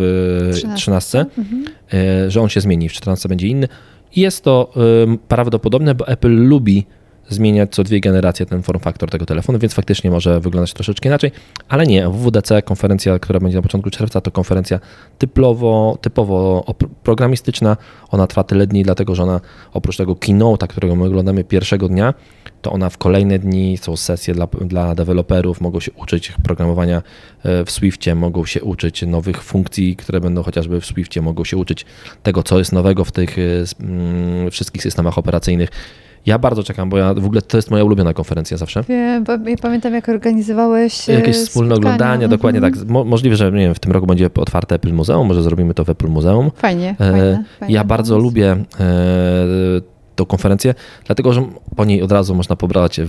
13. 13, Mhm. e, że on się zmieni, w 14 będzie inny. I jest to prawdopodobne, bo Apple lubi zmieniać co dwie generacje ten form faktor tego telefonu, więc faktycznie może wyglądać troszeczkę inaczej, ale nie. WWDC, konferencja, która będzie na początku czerwca, to konferencja typowo, typowo programistyczna. Ona trwa tyle dni, dlatego że ona oprócz tego keynote'a, którego my oglądamy pierwszego dnia, to ona w kolejne dni są sesje dla, dla deweloperów, mogą się uczyć programowania e, w Swiftie, mogą się uczyć nowych funkcji, które będą chociażby w Swiftie, mogą się uczyć tego, co jest nowego w tych e, mm, wszystkich systemach operacyjnych. Ja bardzo czekam, bo ja w ogóle to jest moja ulubiona konferencja zawsze. Wiem, bo ja pamiętam, jak organizowałeś e, Jakieś wspólne spotkania. oglądanie, dokładnie Mhm. tak. Mo, możliwe, że nie wiem, w tym roku będzie otwarte Apple Muzeum, może zrobimy to w Apple Muzeum. Fajnie, E, fajne, fajne Ja bardzo pomysł. lubię e, tą konferencję, dlatego że po niej od razu można pobrać e,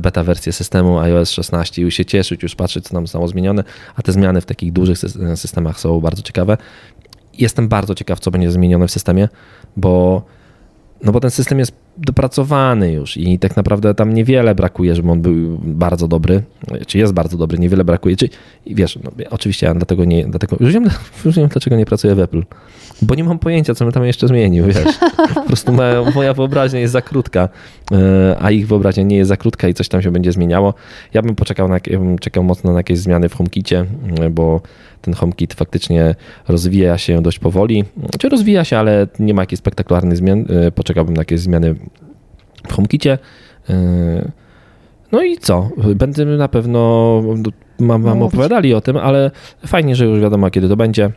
beta wersję systemu iOS 16 i już się cieszyć, już patrzeć, co tam zostało zmienione, a te zmiany w takich dużych sys- systemach są bardzo ciekawe. Jestem bardzo ciekaw, co będzie zmienione w systemie, bo no bo ten system jest dopracowany już i tak naprawdę tam niewiele brakuje, żeby on był bardzo dobry, czy jest bardzo dobry, niewiele brakuje. Czy, wiesz, no, oczywiście ja dlatego nie, dlatego, już wiem, [LAUGHS] już wiem, dlaczego nie pracuję w Apple, bo nie mam pojęcia, co bym tam jeszcze zmienił, wiesz. Po prostu moja, moja wyobraźnia jest za krótka, e, a ich wyobraźnia nie jest za krótka i coś tam się będzie zmieniało. Ja bym poczekał, na, ja bym czekał mocno na jakieś zmiany w HomeKicie, e, bo ten HomeKit faktycznie rozwija się dość powoli. Czy rozwija się, ale nie ma jakichś spektakularnych zmian. E, Poczekałbym na jakieś zmiany w HomeKicie. E, No i co? Będziemy na pewno, mam wam Mówić. opowiadali o tym, ale fajnie, że już wiadomo, kiedy to będzie.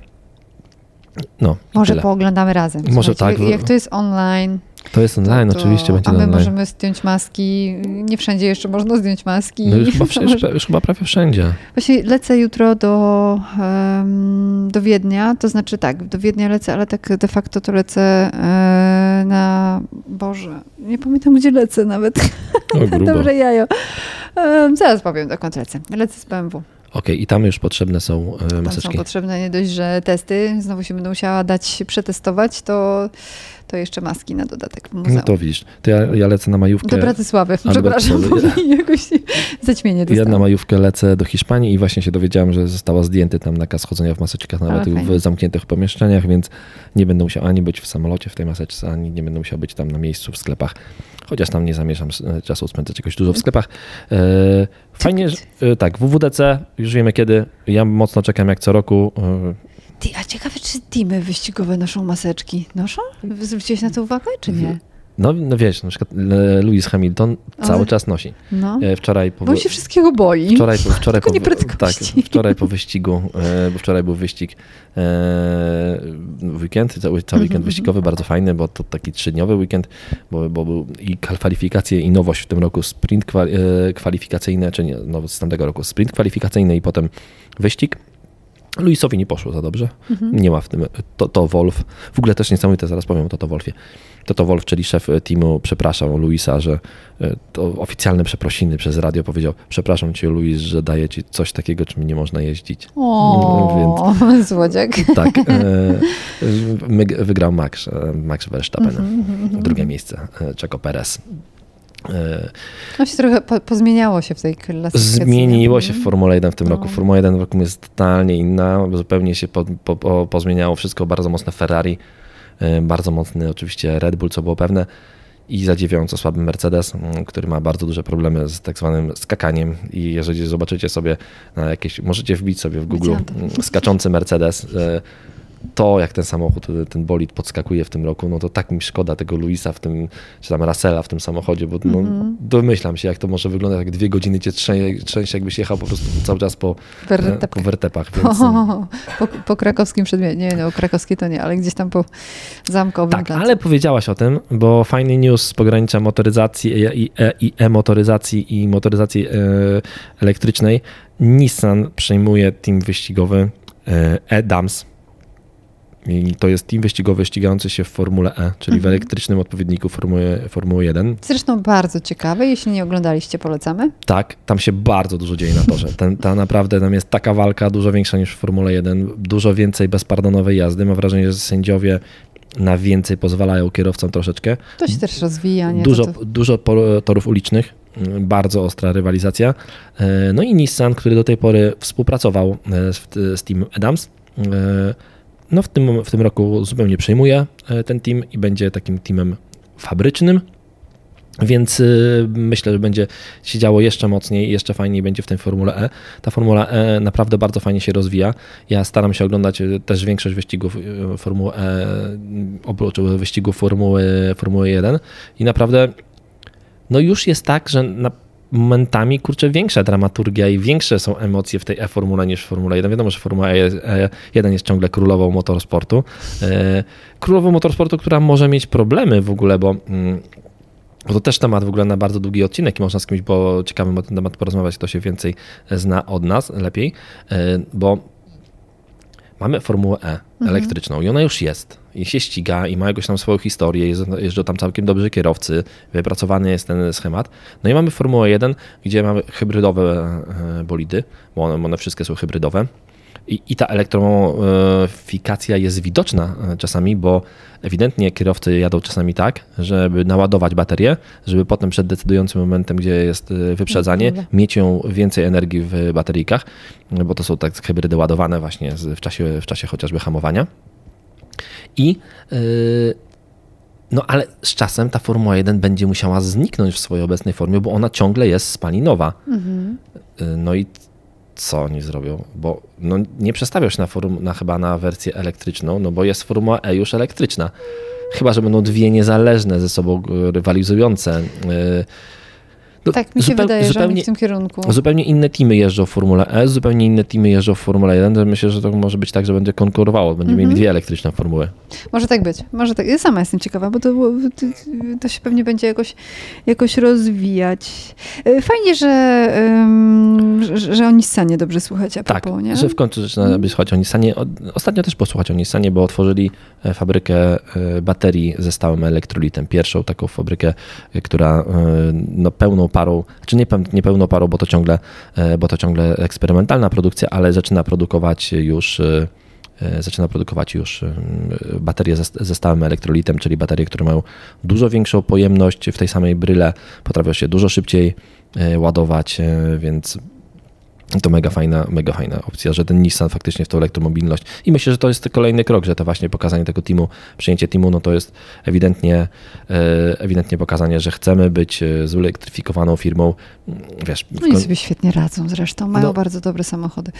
No, Może tyle. pooglądamy razem. Może Słuchajcie, tak. Jak, to jest online, To jest online, to, oczywiście będzie a my online. możemy zdjąć maski. Nie wszędzie jeszcze można zdjąć maski. No już, [LAUGHS] chyba, już, może- już chyba prawie wszędzie. Właśnie lecę jutro do, do Wiednia, to znaczy tak, do Wiednia lecę, ale tak de facto to lecę e, na, Boże, nie pamiętam gdzie lecę nawet, O, [LAUGHS] grubo. Okej, dobre jajo. Zaraz powiem dokąd lecę. Lecę z BMW. I tam już potrzebne są e, Tam są maseczki. potrzebne nie dość, że testy, znowu się będę musiała dać przetestować, to, to jeszcze maski na dodatek w muzeum. No to widzisz, to ja, ja lecę na majówkę. Do Bratysławy, przepraszam, bo mi jakoś [LAUGHS] zaćmienie Ja dostałam. na majówkę lecę do Hiszpanii i właśnie się dowiedziałem, że została zdjęty tam nakaz chodzenia w maseczkach nawet w zamkniętych pomieszczeniach, więc nie będę musiał ani być w samolocie w tej maseczce, ani nie będę musiał być tam na miejscu w sklepach. Chociaż tam nie zamierzam e, czasu spędzać jakoś dużo w sklepach. Fajnie, że, e, tak, WWDC, już wiemy kiedy. Ja mocno czekam jak co roku. E, Ty, a ciekawe, czy teamy wyścigowe noszą maseczki? Noszą? Zwróciłeś na to uwagę, czy nie? No, no wiesz, na przykład e, Lewis Hamilton cały Ale- czas nosi. No. E, Wczoraj po, Bo on się wszystkiego boi. Wczoraj, po- wczoraj, po, tak, wczoraj po wyścigu, e, bo wczoraj był wyścig e, weekend, cały, cały weekend Mhm, wyścigowy, bardzo fajny, bo to taki trzydniowy weekend, bo, bo był i kwalifikacje i nowość w tym roku, sprint kwa, kwalifikacyjny, czy nie, no, z tamtego roku sprint kwalifikacyjny i potem wyścig. Luisowi nie poszło za dobrze. Mhm. Nie ma w tym. To, to Wolf. W ogóle też niesamowite, zaraz powiem o Toto Wolfie. Toto Wolf, czyli szef teamu, przepraszał Luisa, że e, to oficjalne przeprosiny przez radio powiedział: Przepraszam cię, Luis, że daję ci coś takiego, czym nie można jeździć. O, [LAUGHS] [LAUGHS] złodziak. Tak. E, [LAUGHS] wygrał Max, e, Max Verstappen. Mhm, Drugie miejsce, e, Checo Perez. No się trochę po, pozmieniało się w tej klasyfikacji. Zmieniło się w Formule 1 w tym No. roku. Formuła 1 w roku jest totalnie inna, zupełnie się po, po, po, pozmieniało wszystko. Bardzo mocne Ferrari, e, bardzo mocny oczywiście Red Bull, co było pewne. I zadziwiająco słaby Mercedes, m, który ma bardzo duże problemy z tak zwanym skakaniem. I jeżeli zobaczycie sobie na jakieś, możecie wbić sobie w Google skaczący Mercedes, e, to jak ten samochód, ten bolid podskakuje w tym roku, no to tak mi szkoda tego Luisa w tym, czy tam Russella w tym samochodzie, bo no, Mhm. domyślam się, jak to może wyglądać, jak dwie godziny cię trzęsie, trzęsie jakbyś jechał po prostu cały czas po, Wertepkach. po wertepach. Więc, O, po, po krakowskim przedmiocie. Nie, no krakowski to nie, ale gdzieś tam po zamkowym. tak, placu. ale powiedziałaś o tym, bo fajny news z pogranicza motoryzacji i- i e- i e-motoryzacji i motoryzacji e, elektrycznej. Nissan przejmuje team wyścigowy e, e-Dams. I to jest team wyścigowy ścigający się w Formule E, czyli w Mhm. elektrycznym odpowiedniku Formuły, Formuły 1. Zresztą bardzo ciekawe, jeśli nie oglądaliście, polecamy. Tak, tam się bardzo dużo dzieje na torze. Ten, ta naprawdę tam jest taka walka dużo większa niż w Formule 1, dużo więcej bezpardonowej jazdy. Mam wrażenie, że sędziowie na więcej pozwalają kierowcom troszeczkę. To się też rozwija, nie? Dużo, To, dużo torów ulicznych, bardzo ostra rywalizacja. E, No i Nissan, który do tej pory współpracował e, z, z Team Adams, e, no w tym, w tym roku zupełnie przejmuje e, ten team i będzie takim teamem fabrycznym. Więc y, myślę, że będzie się działo jeszcze mocniej, jeszcze fajniej będzie w tej Formule E. Ta Formula E naprawdę bardzo fajnie się rozwija. Ja staram się oglądać y, też większość wyścigów Formuły E, wyścigów Formuły, Formuły 1 i naprawdę no już jest tak, że na momentami, kurczę, większa dramaturgia i większe są emocje w tej E-Formule niż w Formule 1. Wiadomo, że Formuła E1 jest ciągle królową motorsportu. E, Królową motorsportu, która może mieć problemy w ogóle, bo mm, bo to też temat w ogóle na bardzo długi odcinek i można z kimś po ciekawym na ten temat porozmawiać, kto się więcej zna od nas lepiej, e, bo mamy Formułę E elektryczną i ona już jest i się ściga i ma jakąś tam swoją historię, jeżdżą- tam całkiem dobrzy kierowcy, wypracowany jest ten schemat. No i mamy Formułę 1, gdzie mamy hybrydowe e, bolidy, bo one, one wszystkie są hybrydowe. I, I ta elektromofikacja jest widoczna e, czasami, bo ewidentnie kierowcy jadą czasami tak, żeby naładować baterię, żeby potem przed decydującym momentem, gdzie jest e, wyprzedzanie, Dobra. mieć ją więcej energii w bateryjkach, bo to są tak hybrydy ładowane właśnie w czasie, w czasie chociażby hamowania. I yy, no ale z czasem ta Formuła 1 będzie musiała zniknąć w swojej obecnej formie, bo ona ciągle jest spalinowa. Mhm. No i co oni zrobią? Bo no, nie przestawią się na, form, na chyba na wersję elektryczną, no bo jest Formuła E już elektryczna. Chyba, że będą dwie niezależne ze sobą yy, rywalizujące. yy. No, Tak, mi się zupeł- wydaje, że oni zupełnie, w tym kierunku. Zupełnie inne teamy jeżdżą w Formule E, zupełnie inne teamy jeżdżą w Formule 1. to Myślę, że to może być tak, że będzie konkurowało. Będziemy Mhm. mieli dwie elektryczne formuły. Może tak być, może tak. Ja sama jestem ciekawa, bo to, to, to się pewnie będzie jakoś, jakoś rozwijać. E, Fajnie, że, ym, że, że o Nissanie dobrze słuchać a Tak, propos, nie? że w końcu zaczyna być słuchać o Nissanie. Ostatnio też posłuchać o Nissanie, bo otworzyli e, fabrykę e, baterii ze stałym elektrolitem. Pierwszą taką fabrykę, która no, pełną parą, czy nie, nie pełną parą, bo to, ciągle, e, bo to ciągle eksperymentalna produkcja, ale zaczyna produkować już e, e, zaczyna produkować już baterie ze stałym elektrolitem, czyli baterie, które mają dużo większą pojemność w tej samej bryle, potrafią się dużo szybciej ładować, więc to mega fajna, mega fajna opcja, że ten Nissan faktycznie w tą elektromobilność i myślę, że to jest kolejny krok, że to właśnie pokazanie tego teamu, przyjęcie teamu, no to jest ewidentnie, e, ewidentnie pokazanie, że chcemy być e, zelektryfikowaną firmą. Wiesz, no i sobie świetnie radzą zresztą, mają no, bardzo dobre samochody.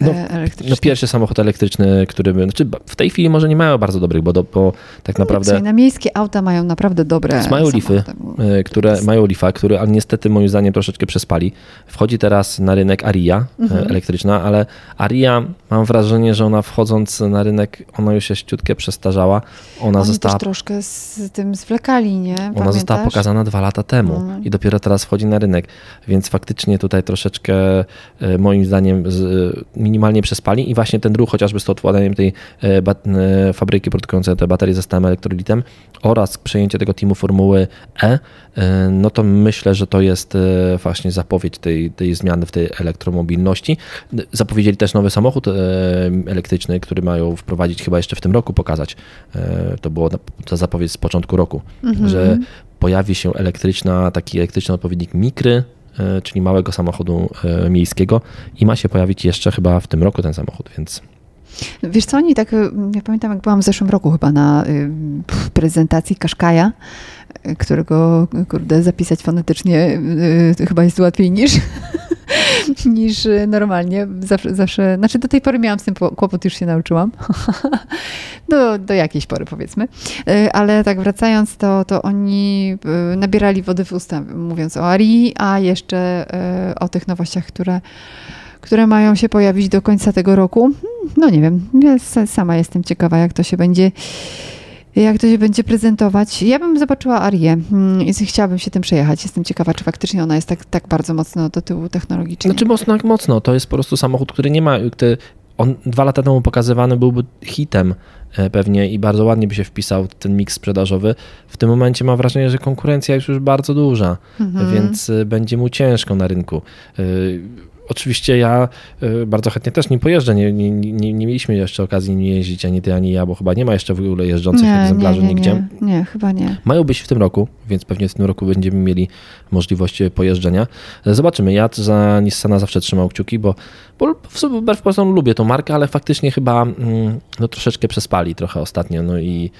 No, e, no, pierwszy samochód elektryczny, który znaczy w tej chwili może nie mają bardzo dobrych, bo, do, bo tak naprawdę... No, na miejskie auta mają naprawdę dobre Mają lify, e, które, mają lifa, który ale niestety moim zdaniem troszeczkę przespali. Wchodzi teraz na rynek Aria e, mhm. elektryczna, ale Aria mam wrażenie, że ona wchodząc na rynek, ona już się ciutkę przestarzała. Ona Oni została... też troszkę z tym zwlekali, nie? Pamiętasz? Ona została pokazana dwa lata temu mhm. i dopiero teraz wchodzi na rynek, więc faktycznie tutaj troszeczkę moim zdaniem z, minimalnie przespali i właśnie ten ruch chociażby z to odkładaniem tej e, e, fabryki produkującej te baterie ze stałym elektrolitem oraz przejęcie tego teamu Formuły E, e, no to myślę, że to jest właśnie zapowiedź tej, tej zmiany w tej elektromobilności. Zapowiedzieli też nowy samochód elektryczny, który mają wprowadzić chyba jeszcze w tym roku, pokazać. To było ta zapowiedź z początku roku, mhm. że pojawi się elektryczna, taki elektryczny odpowiednik mikry, czyli małego samochodu e, miejskiego. I ma się pojawić jeszcze chyba w tym roku ten samochód, więc... Wiesz co, oni tak, ja pamiętam jak byłam w zeszłym roku chyba na prezentacji Kaszkaja, którego, kurde, zapisać fonetycznie chyba jest łatwiej niż, [LAUGHS] [LAUGHS] niż normalnie. Zawsze, zawsze, znaczy do tej pory miałam z tym kłopot, już się nauczyłam. [LAUGHS] do, do jakiejś pory powiedzmy. E, ale tak wracając, to, to oni e, nabierali wody w usta, mówiąc o Arii, a jeszcze e, o tych nowościach, które które mają się pojawić do końca tego roku. Hmm, no nie wiem, ja sama jestem ciekawa, jak to się będzie jak to się będzie prezentować. Ja bym zobaczyła Arię hmm, i chciałabym się tym przejechać. Jestem ciekawa, czy faktycznie ona jest tak, tak bardzo mocno do tyłu technologicznie. Znaczy mocno, mocno. To jest po prostu samochód, który nie ma, który on dwa lata temu pokazywany byłby hitem e, pewnie i bardzo ładnie by się wpisał ten miks sprzedażowy. W tym momencie mam wrażenie, że konkurencja jest już bardzo duża, mhm. więc e, będzie mu ciężko na rynku. E, Oczywiście ja y, bardzo chętnie też nim pojeżdżę. Nie, nie, nie, nie mieliśmy jeszcze okazji nim jeździć, ani ty, ani ja, bo chyba nie ma jeszcze w ogóle jeżdżących nie, egzemplarzy nie, nie, nigdzie. Nie, nie, chyba nie. Mają być w tym roku, więc pewnie w tym roku będziemy mieli możliwość pojeżdżenia. Zobaczymy. Ja za Nissana zawsze trzymał kciuki, bo, bo wbrew pozorom lubię tą markę, ale faktycznie chyba mm, no, troszeczkę przespali trochę ostatnio. No i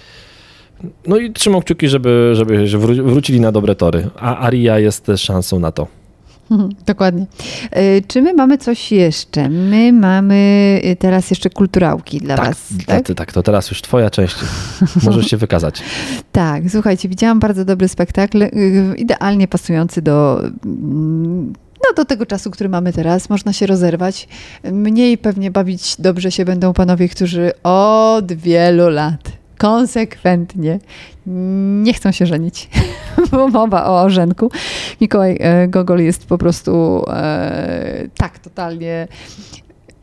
no i trzymał kciuki, żeby, żeby wrócili na dobre tory. A Aria jest szansą na to. [LAUGHS] Dokładnie. E, czy my mamy coś jeszcze? My mamy e, teraz jeszcze kulturałki dla tak, Was. Tak, tak, to teraz już Twoja część. [LAUGHS] Możesz się wykazać. tak, słuchajcie, widziałam bardzo dobry spektakl, e, idealnie pasujący do mm, no, do tego czasu, który mamy teraz, można się rozerwać. Mniej pewnie bawić dobrze się będą panowie, którzy od wielu lat konsekwentnie nie chcą się żenić, [LAUGHS] bo mowa o ożenku. Mikołaj e, Gogol jest po prostu e, tak totalnie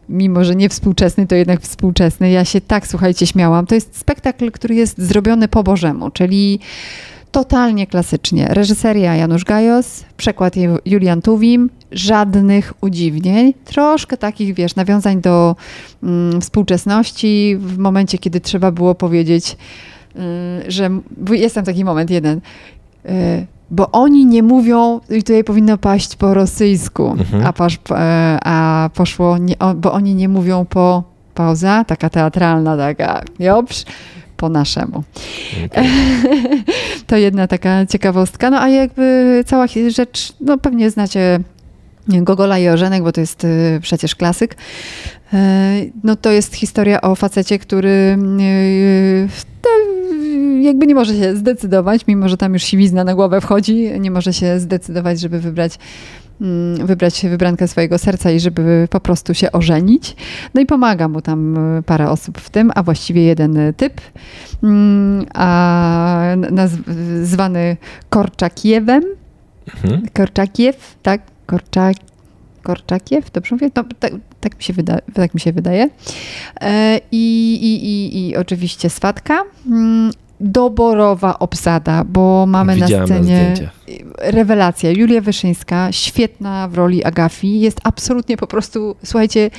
mimo że nie współczesny, to jednak współczesny. Ja się tak, słuchajcie, śmiałam. To jest spektakl, który jest zrobiony po Bożemu, czyli totalnie klasycznie. Reżyseria Janusz Gajos, przekład Julian Tuwim, żadnych udziwnień, troszkę takich, wiesz, nawiązań do mm, współczesności w momencie, kiedy trzeba było powiedzieć, y, że jest tam taki moment jeden, y, bo oni nie mówią, i tutaj powinno paść po rosyjsku, mhm. a, pasz, y, a poszło, nie, bo oni nie mówią po pauza, taka teatralna, taka, jopsz, po naszemu. Okay. [LAUGHS] to jedna taka ciekawostka. No a jakby cała rzecz, no pewnie znacie Gogola i Orzenek, bo to jest y, przecież klasyk. E, no to jest historia o facecie, który y, jakby nie może się zdecydować, mimo że tam już siwizna na głowę wchodzi, nie może się zdecydować, żeby wybrać mm, wybrać wybrankę swojego serca i żeby po prostu się ożenić. No i pomaga mu tam y, parę osób w tym, a właściwie jeden typ, mm, a nazwany Korczakiewem. Mhm. Korczakiew, tak? Korczak, Korczakiew, dobrze mówię? No, tak, tak, mi się wyda, tak mi się wydaje. E, I, i, i, i oczywiście swatka. Doborowa obsada, bo mamy Widziałem na scenie rewelacja. Julia Wyszyńska, świetna w roli Agafi, jest absolutnie po prostu, słuchajcie,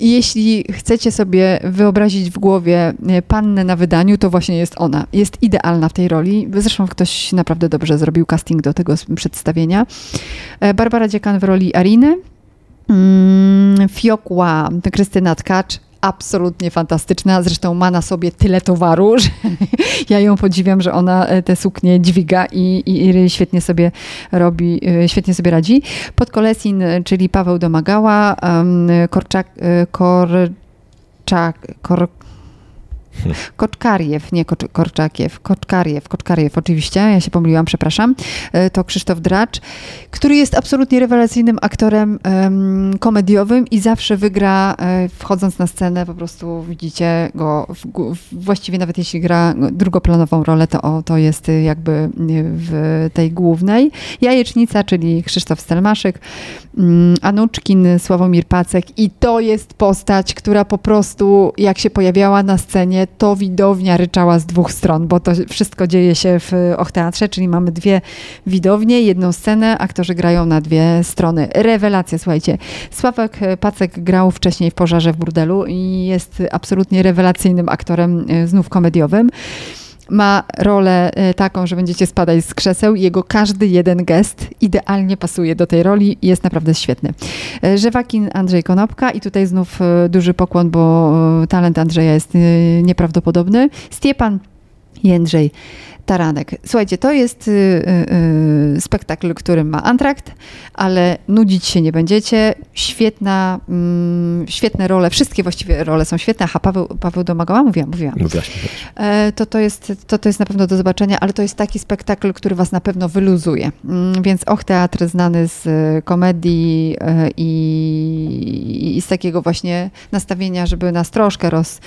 jeśli chcecie sobie wyobrazić w głowie e, pannę na wydaniu, to właśnie jest ona. Jest idealna w tej roli. Zresztą ktoś naprawdę dobrze zrobił casting do tego przedstawienia. E, Barbara Dziekan w roli Ariny. Mm, Fiokła, Krystyna Tkacz, absolutnie fantastyczna. Zresztą ma na sobie tyle towaru, [LAUGHS] że ja ją podziwiam, że ona e, te suknie dźwiga i, i, i świetnie sobie robi, e, świetnie sobie radzi. Podkolesin, czyli Paweł Domagała, Korczak, e, Korczak, [LAUGHS] Koczkariew, nie Kocz, Korczakiew, Koczkariew, Koczkariew oczywiście, ja się pomyliłam, przepraszam. E, to Krzysztof Dracz, który jest absolutnie rewelacyjnym aktorem um, komediowym i zawsze wygra, e, wchodząc na scenę, po prostu widzicie go, w, właściwie nawet jeśli gra drugoplanową rolę, to, o, to jest jakby w tej głównej. Jajecznica, czyli Krzysztof Stelmaszyk, um, Anuczkin, Sławomir Pacek i to jest postać, która po prostu jak się pojawiała na scenie, to widownia ryczała z dwóch stron, bo to wszystko dzieje się w Och Teatrze, czyli mamy dwie widownie, jedną scenę, aktorzy grają na dwie strony. Rewelacja, słuchajcie. Sławek Pacek grał wcześniej w Pożarze w Burdelu i jest absolutnie rewelacyjnym aktorem, e, znów komediowym ma rolę e, taką, że będziecie spadać z krzeseł. Jego każdy jeden gest idealnie pasuje do tej roli i jest naprawdę świetny. E, Żewakin Andrzej Konopka i tutaj znów e, duży pokłon, bo talent Andrzeja jest nieprawdopodobny. Stiepan Jędrzej Taranek. Słuchajcie, to jest y, y, y, spektakl, który ma antrakt, ale nudzić się nie będziecie. Świetna, mm, świetne role, wszystkie właściwie role są świetne. Aha, Paweł, Paweł Domagała? Mówiłam, mówiłam. Mówiłaś, e, To, to, jest, to, to jest na pewno do zobaczenia, ale to jest taki spektakl, który was na pewno wyluzuje. Mm, więc Och Teatr znany z komedii e, i, i z takiego właśnie nastawienia, żeby nas troszkę roz,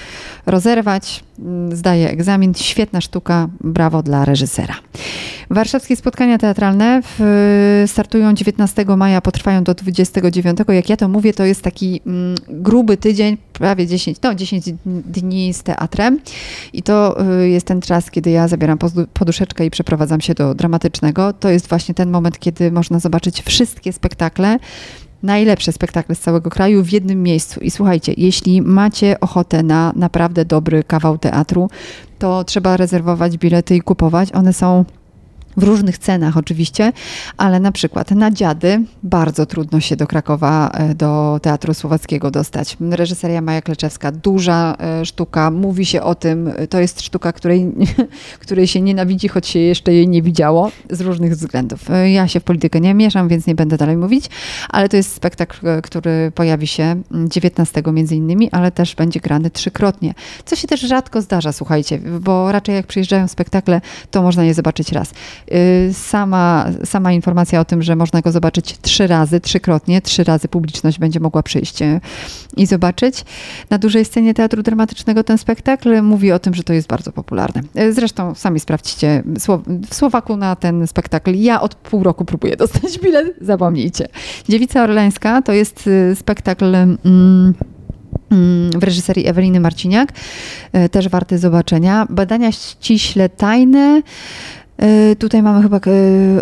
rozerwać. Mm, zdaje egzamin. Świetna sztuka. Brawo dla reżysera. Warszawskie spotkania teatralne w, startują 19 maja, potrwają do 29. Jak ja to mówię, to jest taki mm, gruby tydzień, prawie 10, no 10 dni z teatrem. I to y, jest ten czas, kiedy ja zabieram poduszeczkę i przeprowadzam się do dramatycznego. To jest właśnie ten moment, kiedy można zobaczyć wszystkie spektakle najlepsze spektakle z całego kraju w jednym miejscu. I słuchajcie, jeśli macie ochotę na naprawdę dobry kawał teatru, to trzeba rezerwować bilety i kupować. One są w różnych cenach oczywiście, ale na przykład na Dziady bardzo trudno się do Krakowa, e, do Teatru Słowackiego dostać. Reżyseria Maja Kleczewska, duża e, sztuka, mówi się o tym, to jest sztuka, której, [LAUGHS] której się nienawidzi, choć się jeszcze jej nie widziało z różnych względów. E, ja się w politykę nie mieszam, więc nie będę dalej mówić, ale to jest spektakl, który pojawi się 19 między innymi, ale też będzie grany trzykrotnie, co się też rzadko zdarza, słuchajcie, bo raczej jak przyjeżdżają spektakle, to można je zobaczyć raz. Y, sama, sama informacja o tym, że można go zobaczyć trzy razy, trzykrotnie, trzy razy publiczność będzie mogła przyjść y, i zobaczyć. Na dużej scenie teatru dramatycznego ten spektakl mówi o tym, że to jest bardzo popularne. Y, zresztą sami sprawdźcie w Słowaku na ten spektakl. Ja od pół roku próbuję dostać bilet, zapomnijcie. Dziewica Orleńska to jest spektakl. Mm, mm w reżyserii Eweliny Marciniak, też warty zobaczenia. Badania ściśle tajne, tutaj mamy chyba e,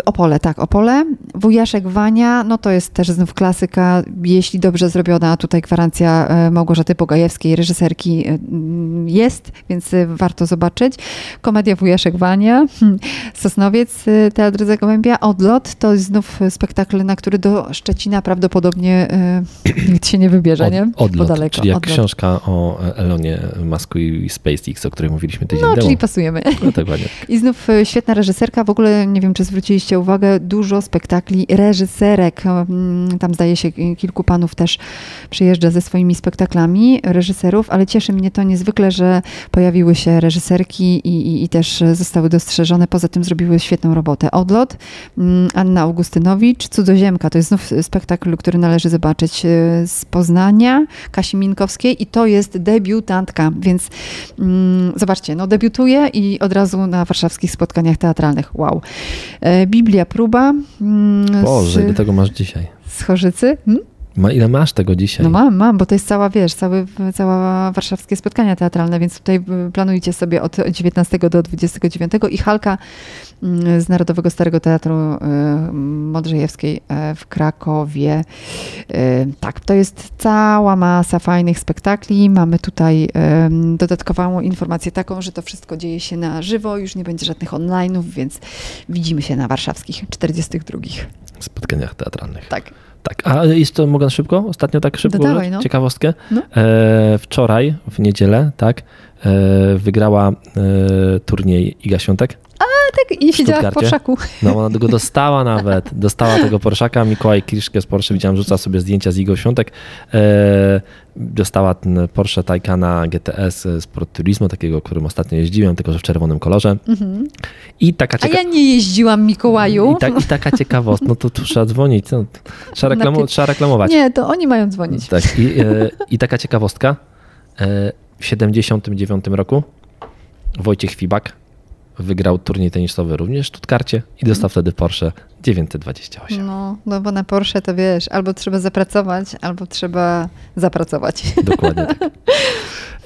Opole, tak, Opole. Wujaszek Wania, no to jest też znów klasyka, jeśli dobrze zrobiona, tutaj gwarancja e, Małgorzaty Pogajewskiej, reżyserki jest, więc warto zobaczyć. Komedia Wujaszek Wania, [LAUGHS] Sosnowiec, Teatr Zagłębia, Odlot, to jest znów spektakl, na który do Szczecina prawdopodobnie [CLEARS THROAT] nikt się nie wybierze, nie? Odlot, daleko. czyli jak Odlot. książka o Elonie Masku i SpaceX, o której mówiliśmy tydzień no, temu. No, czyli pasujemy. No, tak, [LAUGHS] I znów świetna reżyserka, w ogóle nie wiem, czy zwróciliście uwagę, dużo spektakli reżyserek. Mm, tam zdaje się kilku panów też przyjeżdża ze swoimi spektaklami reżyserów, ale cieszy mnie to niezwykle, że pojawiły się reżyserki i, i, i też zostały dostrzeżone. Poza tym zrobiły świetną robotę. Odlot, mm, Anna Augustynowicz, Cudzoziemka, to jest znów spektakl, który należy zobaczyć e, z Poznania, Kasi Minkowskiej i to jest debiutantka, więc mm, zobaczcie, no debiutuje i od razu na warszawskich spotkaniach teatralnych teatralnych. Wow. E, Biblia próba. Mm, Boże, z, ile tego masz dzisiaj? Z Chorzycy. Hmm? Ma, ile masz tego dzisiaj? No mam, mam, bo to jest cała, wiesz, cały, cała warszawskie spotkania teatralne, więc tutaj y, planujcie sobie od 19 do 29 i Halka mm, z Narodowego Starego Teatru y, Modrzejewskiej y, w Krakowie. Tak, to jest cała masa fajnych spektakli. Mamy tutaj dodatkową informację taką, że to wszystko dzieje się na żywo, już nie będzie żadnych online'ów, więc widzimy się na warszawskich 42. W spotkaniach teatralnych. Tak. Tak, a jeszcze mogę na szybko? Ostatnio tak szybko Dodawaj, użyć? no. ciekawostkę. No. E, wczoraj, w niedzielę, tak, e, wygrała e, turniej Iga Świątek. Tak, i siedziała w? Porszaku. No ona go [LAUGHS] dostała nawet, dostała tego Porszaka. Mikołaj Kiszkę z Porsche, widziałem, rzuca sobie zdjęcia z Igą Świątek. E, dostała ten Porsche Taycana GTS Sport Turismo, takiego, którym ostatnio jeździłem, tylko że w czerwonym kolorze. Mhm. I taka A cieka- ja nie jeździłam Mikołaju. I, tak, I taka ciekawostka, no to tu trzeba dzwonić, no, trzeba, Najpierw- trzeba reklamować. Nie, to oni mają dzwonić. Tak, i, e, i taka ciekawostka. E, w 79 roku Wojciech Fibak wygrał turniej tenisowy również w Stuttgarcie i dostał wtedy Porsche 928. No, no bo na Porsche to wiesz, albo trzeba zapracować, albo trzeba zapracować. Dokładnie tak. [LAUGHS]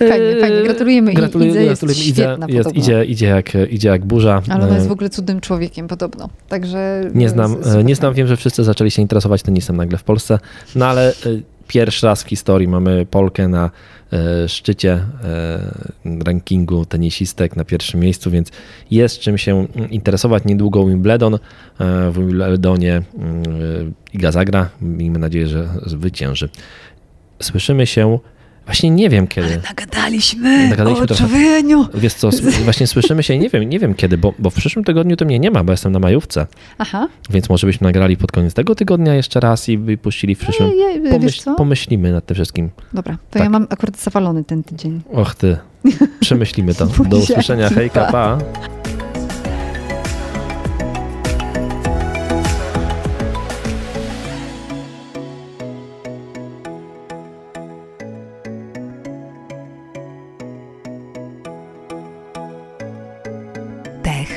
Fajnie, fajnie. Gratulujemy. I Gratuluję, Idze jest gratulujemy. świetna Idze, jest, idzie, idzie, jak, idzie jak burza. Ale ona jest w E, ogóle cudnym człowiekiem podobno. Także Nie znam, e, nie znam, wiem, że wszyscy zaczęli się interesować tenisem nagle w Polsce, no ale e, pierwszy raz w historii mamy Polkę na e, szczycie e, rankingu tenisistek na pierwszym miejscu, więc jest czym się mm, interesować. Niedługo Wimbledon, e, w Wimbledonie mm, Iga zagra, miejmy nadzieję, że zwycięży. Słyszymy się, właśnie nie wiem kiedy. Nagadaliśmy, Nagadaliśmy o człowieniu. Wiesz co, [LAUGHS] właśnie słyszymy się, nie wiem, nie wiem kiedy, bo, bo w przyszłym tygodniu to mnie nie ma, bo jestem na majówce. Aha, Więc może byśmy nagrali pod koniec tego tygodnia jeszcze raz i wypuścili w przyszłym. ja, ja, wiesz Pomyśl, pomyślimy nad tym wszystkim. Dobra, to Tak. ja mam akurat zawalony ten tydzień. Och ty, [LAUGHS] przemyślimy to. Do usłyszenia, hejka, pa.